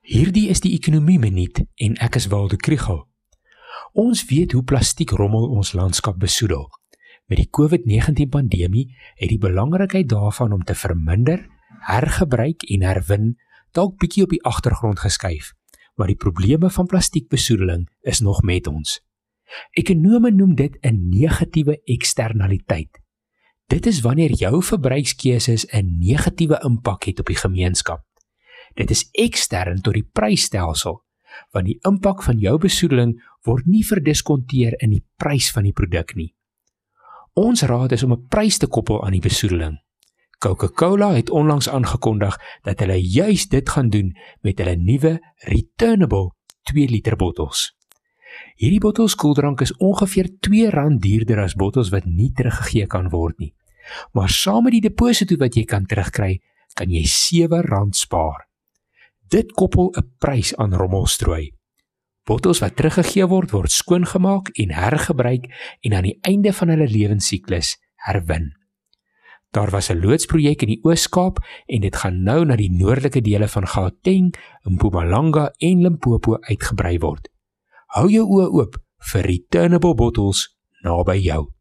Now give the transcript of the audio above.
Hierdie is die ekonomie minuut en ek is Waldo Krugel. Ons weet hoe plastiek rommel ons landskap besoedel. Met die COVID-19 pandemie het die belangrikheid daarvan om te verminder, hergebruik en herwin dalk bietjie op die agtergrond geskuif. Maar die probleme van plastiekbesoedeling is nog met ons. Ekonome noem dit 'n negatiewe eksternaliteit. Dit is wanneer jou verbruikskeuses 'n negatiewe impak het op die gemeenskap. Dit is ekstern tot die prysstelsel, want die impak van jou besoedeling word nie verdiskonteer in die prys van die produk nie. Ons raad is om 'n prys te koppel aan die besoedeling. Coca-Cola het onlangs aangekondig dat hulle juis dit gaan doen met hulle nuwe returnable 2 liter bottels. Hierdie bottels koeldrank is ongeveer R2 duurder as bottels wat nie teruggegee kan word nie. Maar saam met die deposito wat jy kan terugkry, kan jy R7 spaar. Dit koppel 'n prys aan rommelstrooi. Bottels wat teruggegee word, word skoongemaak en hergebruik en aan die einde van hulle lewensiklus herwin. Daar was 'n loodsprojek in die Oos-Kaap en dit gaan nou na die noordelike dele van Gauteng, Mpumalanga en Limpopo uitgebrei word. Hou jou oë oop vir returnable bottels naby jou.